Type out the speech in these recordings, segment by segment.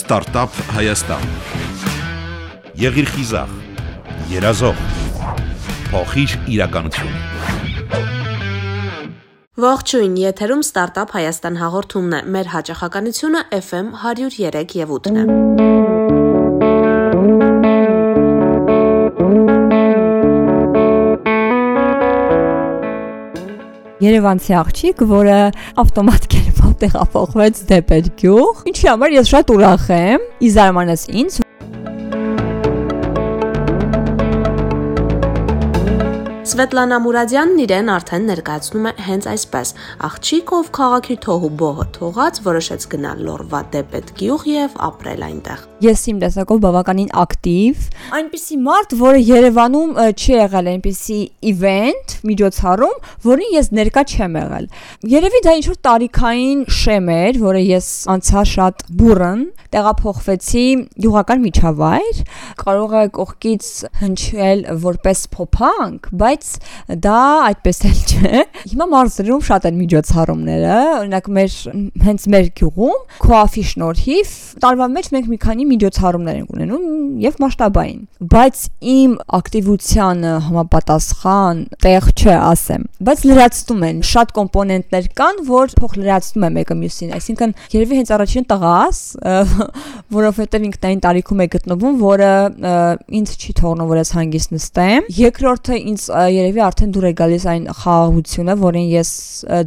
Ստարտափ Հայաստան։ Եղիր խիզախ, երազող, փոխիր իրականություն։ Ողջույն, եթերում Ստարտափ Հայաստան հաղորդումն է։ Մեր հաճախականությունը FM 103 եւ 8-ն է։ Երևանցի աղջիկ, որը ավտոմատ տեղափոխվեց դեպեր գյուղ։ Ինչի համար ես շատ ուրախ եմ։ Ի զարմանս ինձ Սվետլանա Մուրադյանն իրեն արդեն ներկայացնում է հենց այսպես. աղջիկ, ով քաղաքի թոհու բողը թողած, որոշեց գնալ Լորվա դեպետ գյուղ եւ ապրել այնտեղ։ Ես իմ տեսակով բավականին ակտիվ, այնպիսի մարդ, որը Երևանում չի եղել այնպիսի event, միջոցառում, որին ես ներկա չեմ եղել։ Երևի դա ինչ-որ տարիքային շեմ էր, որը ես անցա շատ բուրըն, տեղափոխվեցի յուղական միջավայր, կարող է կողքից հնչել որպես փոփանք, բայց դա այդպես էլ չէ։ Հիմա մարզերում շատ են միջոցառումները, օրինակ մեր հենց մեր գյուղում քոաֆի շնորհիվ տարվա մեջ մենք մի քանի միջոցառումներ ենք ունենում եւ մասշտաբային, բայց իմ ակտիվությանը համապատասխան տեղ չէ, ասեմ, բայց լրացնում են, շատ կոմպոնենտներ կան, որ փոխ լրացնում է մեկը մյուսին, այսինքն երևի հենց առաջին տղաս, որովհետեւ ինքնային տարիքում է գտնվում, որը ինձ չի թողնում, որ ես հանգիստ նստեմ։ Երկրորդը ինձ երևի արդեն դուր է գալիս այն խաղաղությունը, որին ես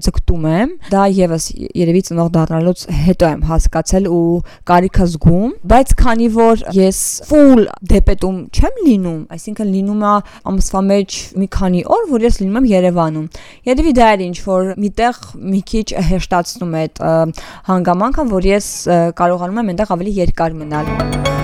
ձգտում եմ։ Դա եւս երևի ծնող դառնալուց հետո եմ հասկացել ու կարիքը զգում, բայց քանի որ ես full դեպետում չեմ լինում, այսինքն լինում է ամսվա մեջ մի քանի օր, որ ես լինում եմ Երևանում։ Երևի դա էր ինչ որ միտեղ մի քիչ հեշտացնում է այդ հանգամանքը, որ ես կարողանում եմ այնտեղ ավելի երկար մնալ։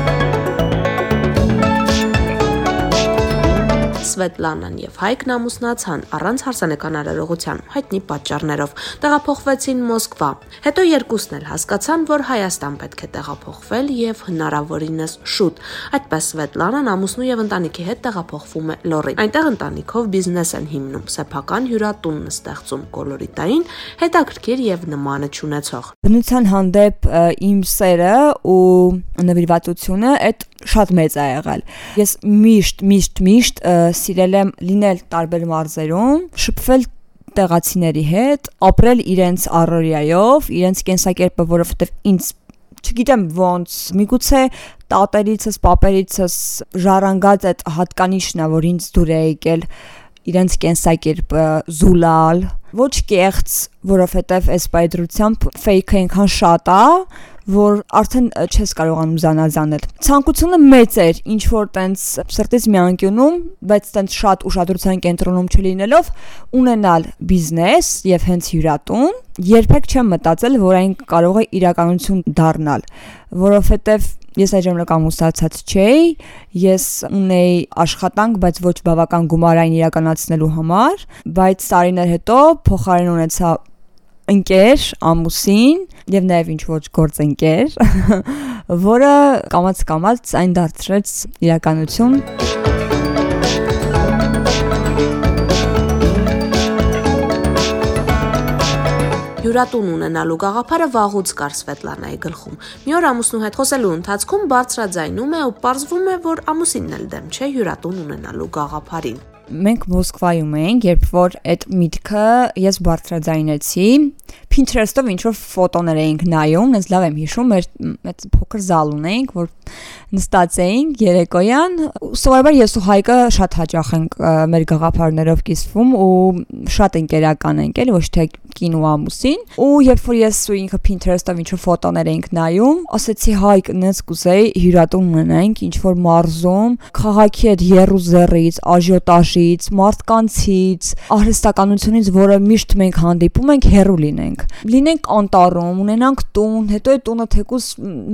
Սվետլանան եւ Հայկն ամուսնացան առանց հարսանեկան արարողության հայտնի պատճառներով։ Տեղափոխվեցին Մոսկվա։ Հետո երկուսն էլ հասկացան, որ Հայաստան պետք է տեղափոխվել եւ հնարավորինս շուտ։ Այդպես Սվետլանան ամուսնու եւ ընտանիքի հետ տեղափոխվում է Լորի։ Այնտեղ ընտանիքով բիզնես են հիմնում, սեփական հյուրատունն ստեղծում կոլորիտային, հետաքրքիր եւ նմանը ճանաչող։ Բնության հանդեպ իմ սերը ու նվիրվածությունը այդ շատ մեծ է եղել։ Ես միշտ, միշտ, միշտ սիրել եմ լինել տարբեր մարզերում, շփվել տեղացիների հետ, ապրել իրենց առօրյայով, իրենց կենսակերպը, որովհետև ինձ չգիտեմ ոնց, միգուցե տատերիցս, պապերիցս ժառանգած այդ հատկանիշն է, որ ինձ դուր է եկել իրենց կենսակերպը զուլալ, ոչ կեղծ, որովհետև այս բայդրությամբ ֆեյքը այնքան շատ է, որ արդեն չես կարողանում զանազանել։ Ցանկությունը մեծ էր, ինչ որ տենց սրտից մի անկյունում, բայց տենց շատ ուշադրության կենտրոնում չլինելով, ունենալ բիզնես եւ հենց հյուրատուն, երբեք չեմ մտածել, որ այն կարող է իրականություն դառնալ, որովհետեւ ես այդ ժամանակ ամուսնացած չէի, ես ունեի աշխատանք, բայց ոչ բավական գումար այն իրականացնելու համար, բայց տարիներ հետո փոխարեն ունեցա ընկեր, ամուսին եւ նաեւ ինչ ոչ գործընկեր, որը կամած կամած այն դարձրեց իրականություն։ Հյուրատուն ունենալու գաղափարը վաղուց կար Սվետլանայի գլխում։ Մի օր ամուսնու հետ խոսելու ընթացքում բարձրաձայնում է ու ողջվում է, որ ամուսինն էլ դեմ չէ հյուրատուն ունենալու գաղափարին մենք Մոսկվայում էինք, երբ որ այդ միտքը ես բարձրաձայնեցի, Pinterest-ով ինչ որ ֆոտոներ էինք նայում, ես լավ եմ հիշում, մեր այդ փոքր զալ ունեինք, որ նստած էինք երեկոյան, սովորաբար ես ու Հայկը շատ հաճախ ենք մեր գաղափարներով կիսվում ու շատ ընկերական ենք, էլի ոչ թե կին ու ամուսին, ու երբ որ ես ու ինքը Pinterest-ով ինչ որ ֆոտոներ էինք նայում, ասեցի Հայկ, նենց կուզեի հյուրատուն ունենանք ինչ որ մարզում, քաղաքի այդ երուզերից, աժիոտաժից, մարդկանցից, արհեստականությունից, որը միշտ մենք հանդիպում ենք, հերու լինենք։ Լինենք անտառում, ունենանք տուն, հետո այդ տունը թեկուս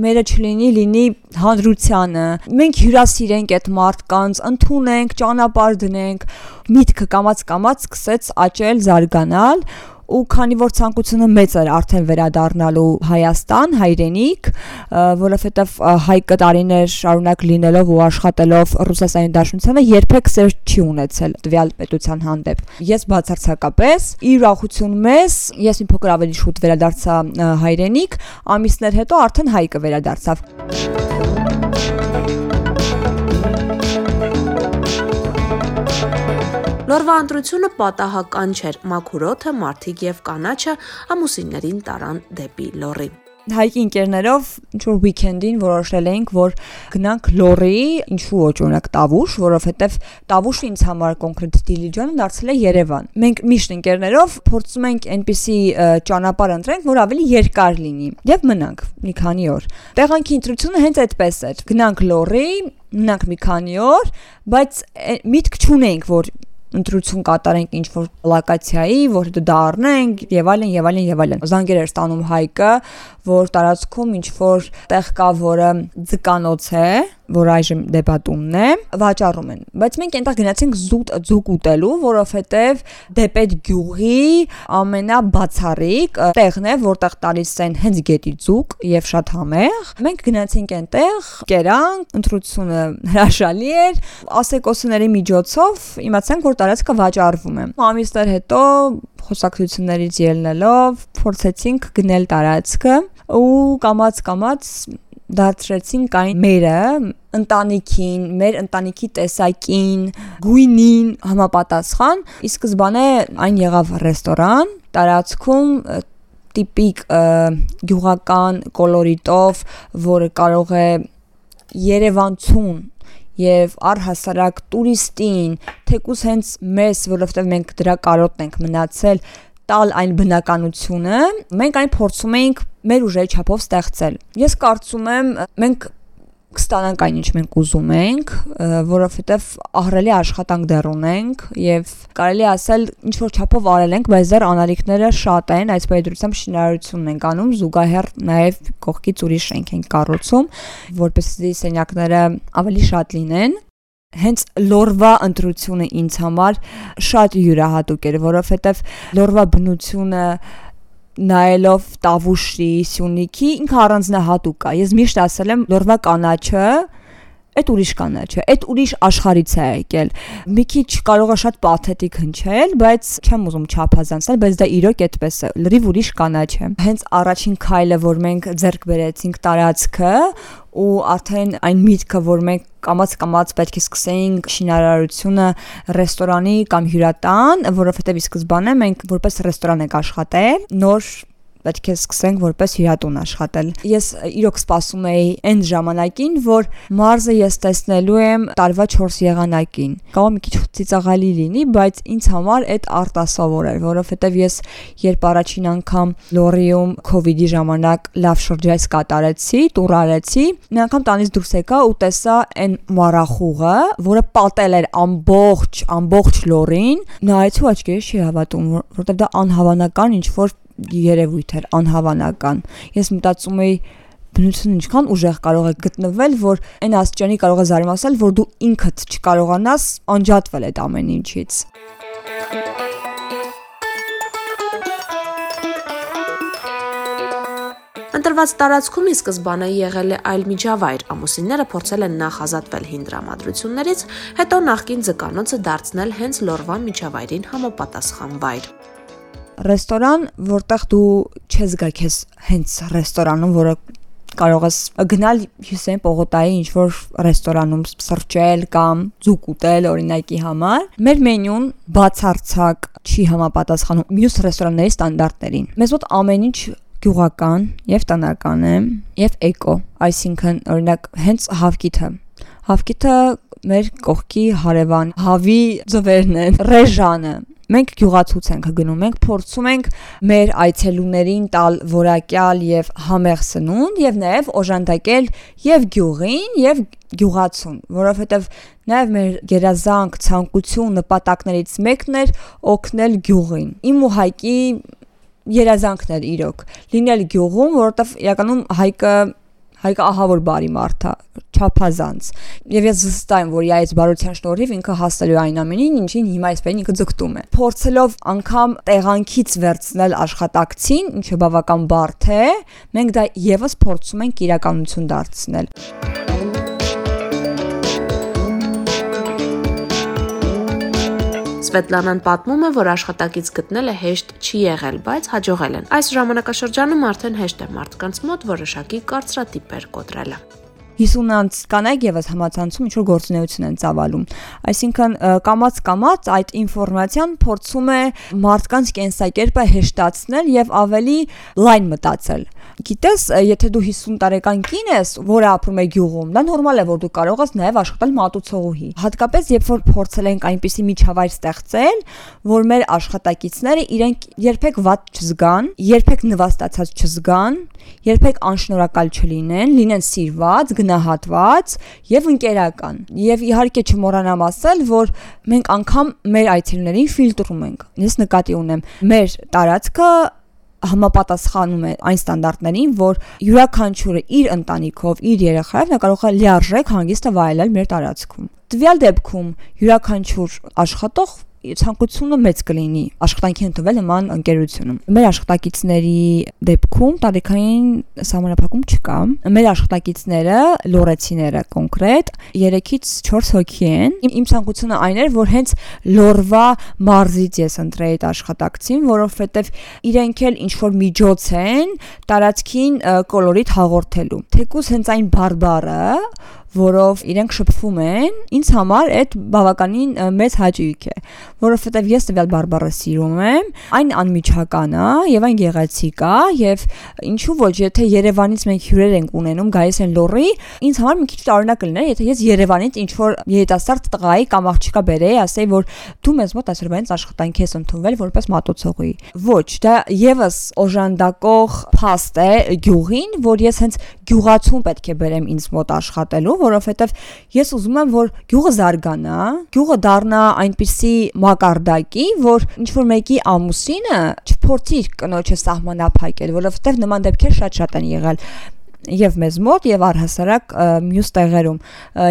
մերը չլինի, լինի հանրությանը։ Մենք հյուրասիրենք այդ մարդկանց, ընդունենք, ճանապարհ դնենք։ Միտքը կամած-կամած սկսեց աճել, զարգանալ ու քանի որ ցանկությունը մեծ էր արդեն վերադառնալու Հայաստան, հայրենիք, որովհետև հայկը տարիներ շարունակ լինելով ու աշխատելով Ռուսաստանի Դաշնությանը երբեք սեր չի ունեցել տվյալ պետության հանդեպ։ Ես բացարձակապես իր ուրախություն մեզ, ես մի փոքր ավելի շուտ վերադարձա հայրենիք, ամիսներ հետո արդեն հայկը վերադարձավ։ Լորվա ընտրությունը պատահական չէր։ Մաքուրոթը, Մարտիկ եւ կանաչը ամուսիններին տարան դեպի Լորի հայկի ընկերներով ինչ որ weekend-ին որոշել էինք, որ գնանք Լորի, ինչու ոչ օրինակ Տավուշ, որովհետև Տավուշը ինձ համար կոնկրետ Դիլիջանը դարձել է Երևան։ Մենք միշտ ընկերներով փորձում ենք այնպիսի ճանապարհ ընտրենք, որ ավելի երկար լինի եւ մնանք մի քանի օր։ Տեղանքի ընտրությունը հենց այդպես էր։ Գնանք Լորի, մնանք մի քանի օր, բայց միտք չունեինք, որ ընտրություն կատարենք ինչ որ լոկացիայի, որ դա դառնենք եւ այլն եւ այլն եւ այլն։ Զանգեր էր ստանում հայկը, որ տարածքում ինչ որ տեղ կա, որը ձկանոց է, որ այժմ դեպատումն է, վաճառում են։ Բայց մենք այնտեղ գնացինք զուտ ձուկ ուտելու, որովհետև դեպետ գյուղի ամենաբացառիկ տեղն է, որտեղ տալիս են հենց գետի ձուկ եւ շատ համեղ։ Մենք գնացինք այնտեղ, կերանք, ընտրությունը հրաշալի էր, ասեկոսների միջոցով իմացանք, որ տարածքը վաճառվում է։ Ամիսներ հետո խոսակցություններից ելնելով փորձեցինք գնել տարածքը ու կամած կամած դարձրեցինք այն մերը ընտանիքին, մեր ընտանիքի տեսակին, գույնին համապատասխան։ Ի սկզբանե այն եղավ ռեստորան, տարածքում տիպիկ գյուղական կոլորիտով, որը կարող է Երևանցուն եւ առհասարակ տուրիստին, թեկուս հենց մեզ, որովհետեւ մենք դրա կարոտն ենք մնացել, տալ այն բնականությունը, մենք այն փորձում էինք մեր ուժերի չափով ստեղծել։ Ես կարծում եմ, մենք կստանանք այն ինչ մենք ուզում ենք, որովհետև ահռելի աշխատանք դեռ ունենք եւ կարելի ասել ինչ որ չափով արել ենք, բայց դեռ անալիքները շատ են, այս պայծրությամբ շինարարությունն ենք անում, զուգահեռ նաեւ կողքից ուրիշ շենք ենք կառուցում, որպեսզի սենյակները ավելի շատ լինեն հենց լորվա ընտրությունը ինձ համար շատ յուրահատուկ էր, որովհետև լորվա բնությունը նայելով Տավուշի, Սյունիքի ինքը առանձնահատուկ է։ Ես միշտ ասել եմ լորվա կանաչը այդ ուրիշ կանաչ է, այդ ուրիշ աշխարից է եկել։ Մի քիչ կարող է շատ պաթետիկ հնչել, բայց չեմ ուզում չափազանցնել, բայց դա իրոք այդպես է, լրիվ ուրիշ կանաչ է։ Հենց առաջին քայլը, որ մենք ձեռք բերեցինք տարածքը ու արդեն այն միտքը, որ մենք կամած կամած պետք է սկսեինք շինարարությունը ռեստորանի կամ հյուրատան, որովհետև ի սկզբանե մենք որպես ռեստորան ենք աշխատել, նոր պետք է սկսենք որպես հյուրատուն աշխատել։ Ես իրոք սպասում էի այն ժամանակին, որ մարզը ես տեսնելու եմ տարվա 4 եղանակին։ Կարող մի քիչ ծիծաղալի լինի, բայց ինձ համար այդ արտասովոր էր, որովհետև ես երբ առաջին անգամ Լորիում իդի ժամանակ լավ շրջայց կատարեցի, տուր արեցի, մի անգամ տանից դուրս եկա ու տեսա այն մարախուղը, որը պատել էր ամբողջ ամբողջ Լորին, նայեցի ու աչքերս չի հավատում, որովհետև դա անհավանական ինչ որ երևույթ էր անհավանական։ Ես մտածում էի բնությունը ինչքան ուժեղ կարող է գտնվել, որ այն աստիճանի կարող է զարմացնել, որ դու ինքդ չկարողանաս անջատվել այդ ամեն ինչից։ Ընտրված տարածքում ի սկզբանե եղել է այլ միջավայր։ Ամուսինները փորձել են նախ ազատվել հին դրամատրություններից, հետո նախկին ձկանոցը դարձնել հենց Լորվա միջավայրին համապատասխան վայր ռեստորան, որտեղ դու չես գա քեզ հենց ռեստորանում, որը կարող ես գնալ Հյուսեին Պողոտայի ինչ որ ռեստորանում սրճել կամ ձուկ ուտել օրինակի համար։ Մեր մենյուն բացարձակ չի համապատասխանում մյուս ռեստորանների ստանդարտներին։ Մեզ մոտ ամեն ինչ գյուղական եւ տնական է եւ էկո, այսինքն օրինակ հենց հավկիթը։ Հավկիթը մեր կողքի հարևան հավի ձվերն են, ռեժանը մենք գյուղացուց ենք գնում, մենք փորձում ենք մեր այցելուներին տալ որակյալ եւ համեղ սնունդ եւ նաեւ օժանդակել եւ գյուղին եւ գյուղացուն, որովհետեւ նաեւ մեր գերազանք ցանկություն նպատակներից մեկն էր օգնել գյուղին։ Իմ ու Հայկի երազանքն էր իրոք լինել գյուղում, որովհետեւ իրականում Հայկը Հայկը ահա որ բարի մարդ է, չափազանց։ Եվ ես վստահ եմ, որ այս բարության շնորհիվ ինքը հասնելու այն ամենին, ինչին հիմա այսպես ինքը ձգտում է։ Փորձելով անգամ տեղանքից վերցնել աշխատակցին, ինչը բավական բարդ է, մենք դա եւս փորձում ենք իրականություն դարձնել։ Սվետլանան պատմում է, որ աշխատակից գտնելը հեշտ չի եղել, բայց հաջողել են։ Այս ժամանակաշրջանում արդեն հեշտ է մարդկանց մոտ որոշակի կարծրատիպեր կոտրելը։ 50-անց կանայք եւս համացանցում ինչ-որ գործունեություն են ծավալում։ Այսինքն կամած կամած այդ ինֆորմացիան փորձում է մարդկանց կենսակերպը հեշտացնել եւ ավելի լայն մտածել։ Գիտես, եթե դու 50 տարեկան կին ես, որը ապրում է գյուղում, դա նորմալ է, որ դու կարող ես նաև աշխատել մատուցողուհի։ Հատկապես երբ որ փորձել ենք այնպիսի միջավայր ստեղծել, որ մեր աշխատակիցները իրենք երբեք վատ չզգան, երբեք նվաստացած չզգան, երբեք անշնորհակալ չլինեն, լինեն սիրված, գնահատված եւ ընկերական։ Եվ իհարկե չմոռանամ ասել, որ մենք անգամ մեր այցելուներին ֆիլտրում ենք։ Ես նկատի ունեմ մեր տարածքը համապատասխանում է այն ստանդարտներին, որ յուրաքանչյուրը իր ընտանիքով, իր երեխայով նա կարող է լիարժեք հանգիստը վայելել մեր տարածքում։ Տվյալ դեպքում յուրաքանչյուր աշխատող ցանկությունը մեծ կլինի աշխատանքի ընդունվել նման ընկերությունում։ Մեր աշխատակիցների դեպքում տարիքային սահմանափակում չկա։ Մեր աշխատակիցները լորեցիները կոնկրետ 3-ից 4 հոգի են։ Իմ ցանկությունը այն էր, որ հենց լորվա մարզից ես ընտրեի այդ աշխատակցին, որովհետև իրենք էլ ինչ որ միջոց են տարածքին կոլորիտ հաղորդելու։ Թեկուզ հենց այն բարբարը, որով իրենք շփվում են, ինձ համար այդ բավականին մեծ հաճույք է, որովհետև ես տվյալ բարբառը սիրում եմ, այն անմիջական է եւ այն գեղեցիկ է եւ ինչու ոչ, եթե Երևանից մենք հյուրեր ենք ունենում, գայիս են լորի, ինձ համար մի քիչ տարօրինակ կլիներ, եթե ես Երևանից ինչ որ երիտասարդ տղայի կամ աղջիկա բերեի, ասեի, որ դու մեզ մոտ այսօրվանից աշխատանքի ես ընդունվել որպես մատուցողի։ Ոչ, դա եւս օժանդակող փաստ է գյուղին, որ ես հենց գյուղացուն պետք է բերեմ ինձ մոտ աշխատելու, որովհետև ես ուզում եմ, որ գյուղը զարգանա, գյուղը դառնա այնպիսի մակարդակի, որ ինչ որ մեկի ամուսինը չփորձի կնոջը սահմանափակել, որովհետև նման դեպքեր շատ-շատ են եղել եւ մեզ մոտ եւ առհասարակ մյուս տեղերում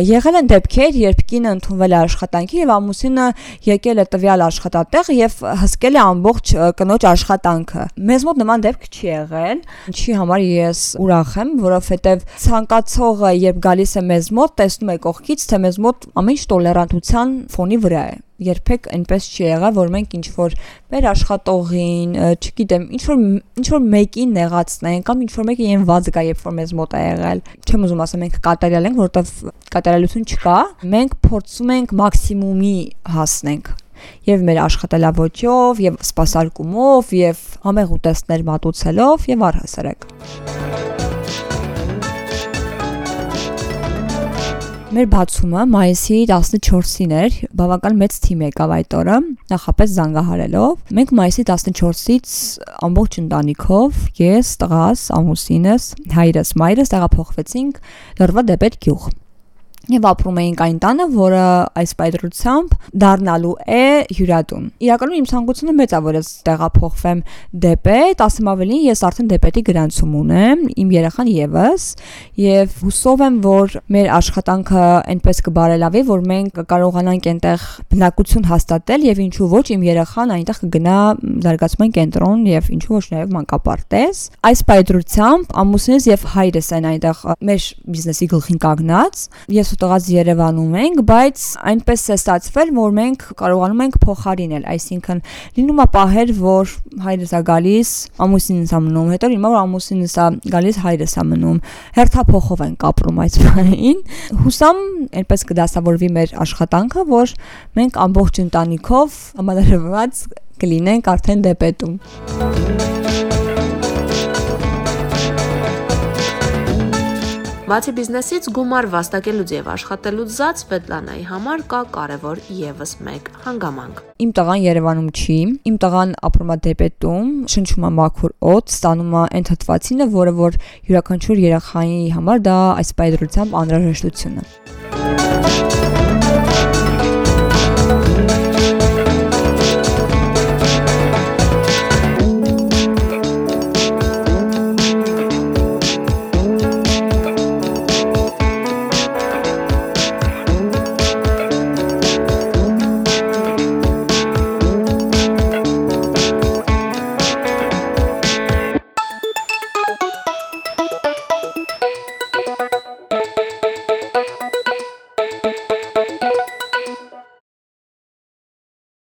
եղել են դեպքեր երբ կինը ընդունվել է աշխատանքի եւ ամուսինը եկել է տվյալ աշխատատեղ եւ հսկել է ամբողջ կնոջ աշխատանքը մեզ մոտ նման դեպք չի եղել ինչի համար ես ուրախ եմ որովհետեւ ցանկացողը երբ գալիս է մեզ մոտ տեսնում է կողքից թե մեզ մոտ ամեն ինչ տոլերանտության ֆոնի վրա է երբեք այնպես չի եղել, որ մենք ինչ որ մեր աշխատողին, չգիտեմ, ինչ որ ինչ որ մեկին նեղացնենք կամ ինչ որ մեկը իրեն վազ գա, երբ որ մեզ մոտ է եղել։ Չեմ ուզում ասեմ մենք կատարյալ ենք, որովհետև կատարյալություն չկա։ Մենք փորձում ենք մաքսիմումի հասնենք եւ մեր աշխատելավոճով եւ սպասարկումով եւ համեղ ուտեստներ մատուցելով եւ առհասարակ Մեր բացումը մայիսի 14-ին էր, բավական մեծ թիմ եկավ այդ օրը, նախապես զանգահարելով։ Մենք մայիսի 14-ից ամբողջ ընտանիքով, ես, տղաս, ամուսինս, հայրս, մայրս տեղափոխվեցինք Լրվա դեպետ գյուղ եւ ապրում էինք այն տանը, որը այս պայծրությամբ դառնալու է հյուրատուն։ Իրականում իմ ցանկությունը մեծ է, որ ես տեղափոխվեմ դեպետ, ասեմ ավելին, ես արդեն դեպետի գրանցում ունեմ, իմ երեխան եւս, եւ հուսով եմ, որ մեր աշխատանքը այնպես կբարելավի, որ մենք կարողանանք այնտեղ բնակություն հաստատել եւ ինչու ոչ իմ երեխան այնտեղ կգնա զարգացման կենտրոն եւ ինչու ոչ նաեւ մանկապարտեզ։ Այս պայծրությամբ ամուսինս եւ հայրս են այնտեղ մեր բիզնեսի գլխին կանգնած։ Ես տղաս Երևանում ենք, բայց այնպես է ստացվել, որ մենք կարողանում ենք փոխարինել, այսինքն լինում է պահեր, որ հայրս է գալիս, ամուսինս է մնում, հետո հիմա որ ամուսինս է գալիս, հայրս է մնում։ Հերթափոխով ենք ապրում այս բանին։ Հուսամ այնպես կդասավորվի մեր աշխատանքը, որ մենք ամբողջ ընտանիքով համալրված կլինենք արդեն դեպետում։ Բացի բիզնեսից գումար վաստակելուց եւ աշխատելուց զած Սվետլանայի համար կա կարևոր եւս մեկ հանգամանք։ Իմ տղան Երևանում չի, իմ տղան ապրում է Դեպետում, շնչում է մաքուր օդ, ստանում է այն թթվածինը, որը որ յուրաքանչյուր երեխայի համար դա այս պայծրությամբ անհրաժեշտություն է։